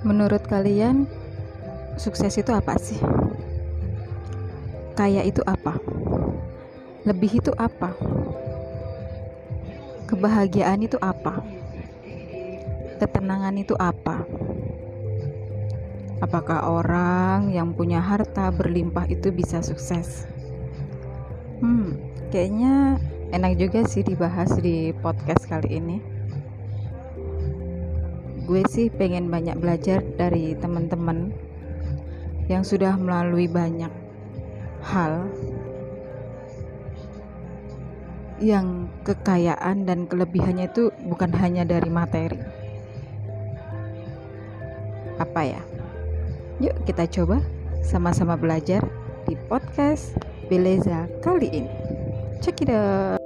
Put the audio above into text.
Menurut kalian, sukses itu apa sih? Kaya itu apa? Lebih itu apa? Kebahagiaan itu apa? Ketenangan itu apa? Apakah orang yang punya harta berlimpah itu bisa sukses? Hmm, kayaknya enak juga sih dibahas di podcast kali ini gue sih pengen banyak belajar dari teman-teman yang sudah melalui banyak hal yang kekayaan dan kelebihannya itu bukan hanya dari materi. Apa ya? Yuk kita coba sama-sama belajar di podcast Beleza kali ini. Check it out.